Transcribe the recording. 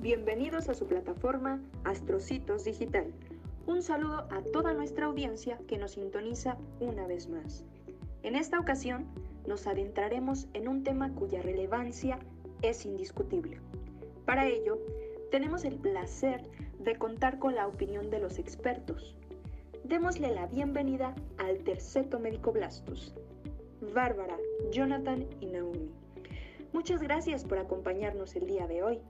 Bienvenidos a su plataforma Astrocitos Digital. Un saludo a toda nuestra audiencia que nos sintoniza una vez más. En esta ocasión nos adentraremos en un tema cuya relevancia es indiscutible. Para ello, tenemos el placer de contar con la opinión de los expertos. Démosle la bienvenida al Terceto Médico Blastus, Bárbara, Jonathan y Naomi. Muchas gracias por acompañarnos el día de hoy.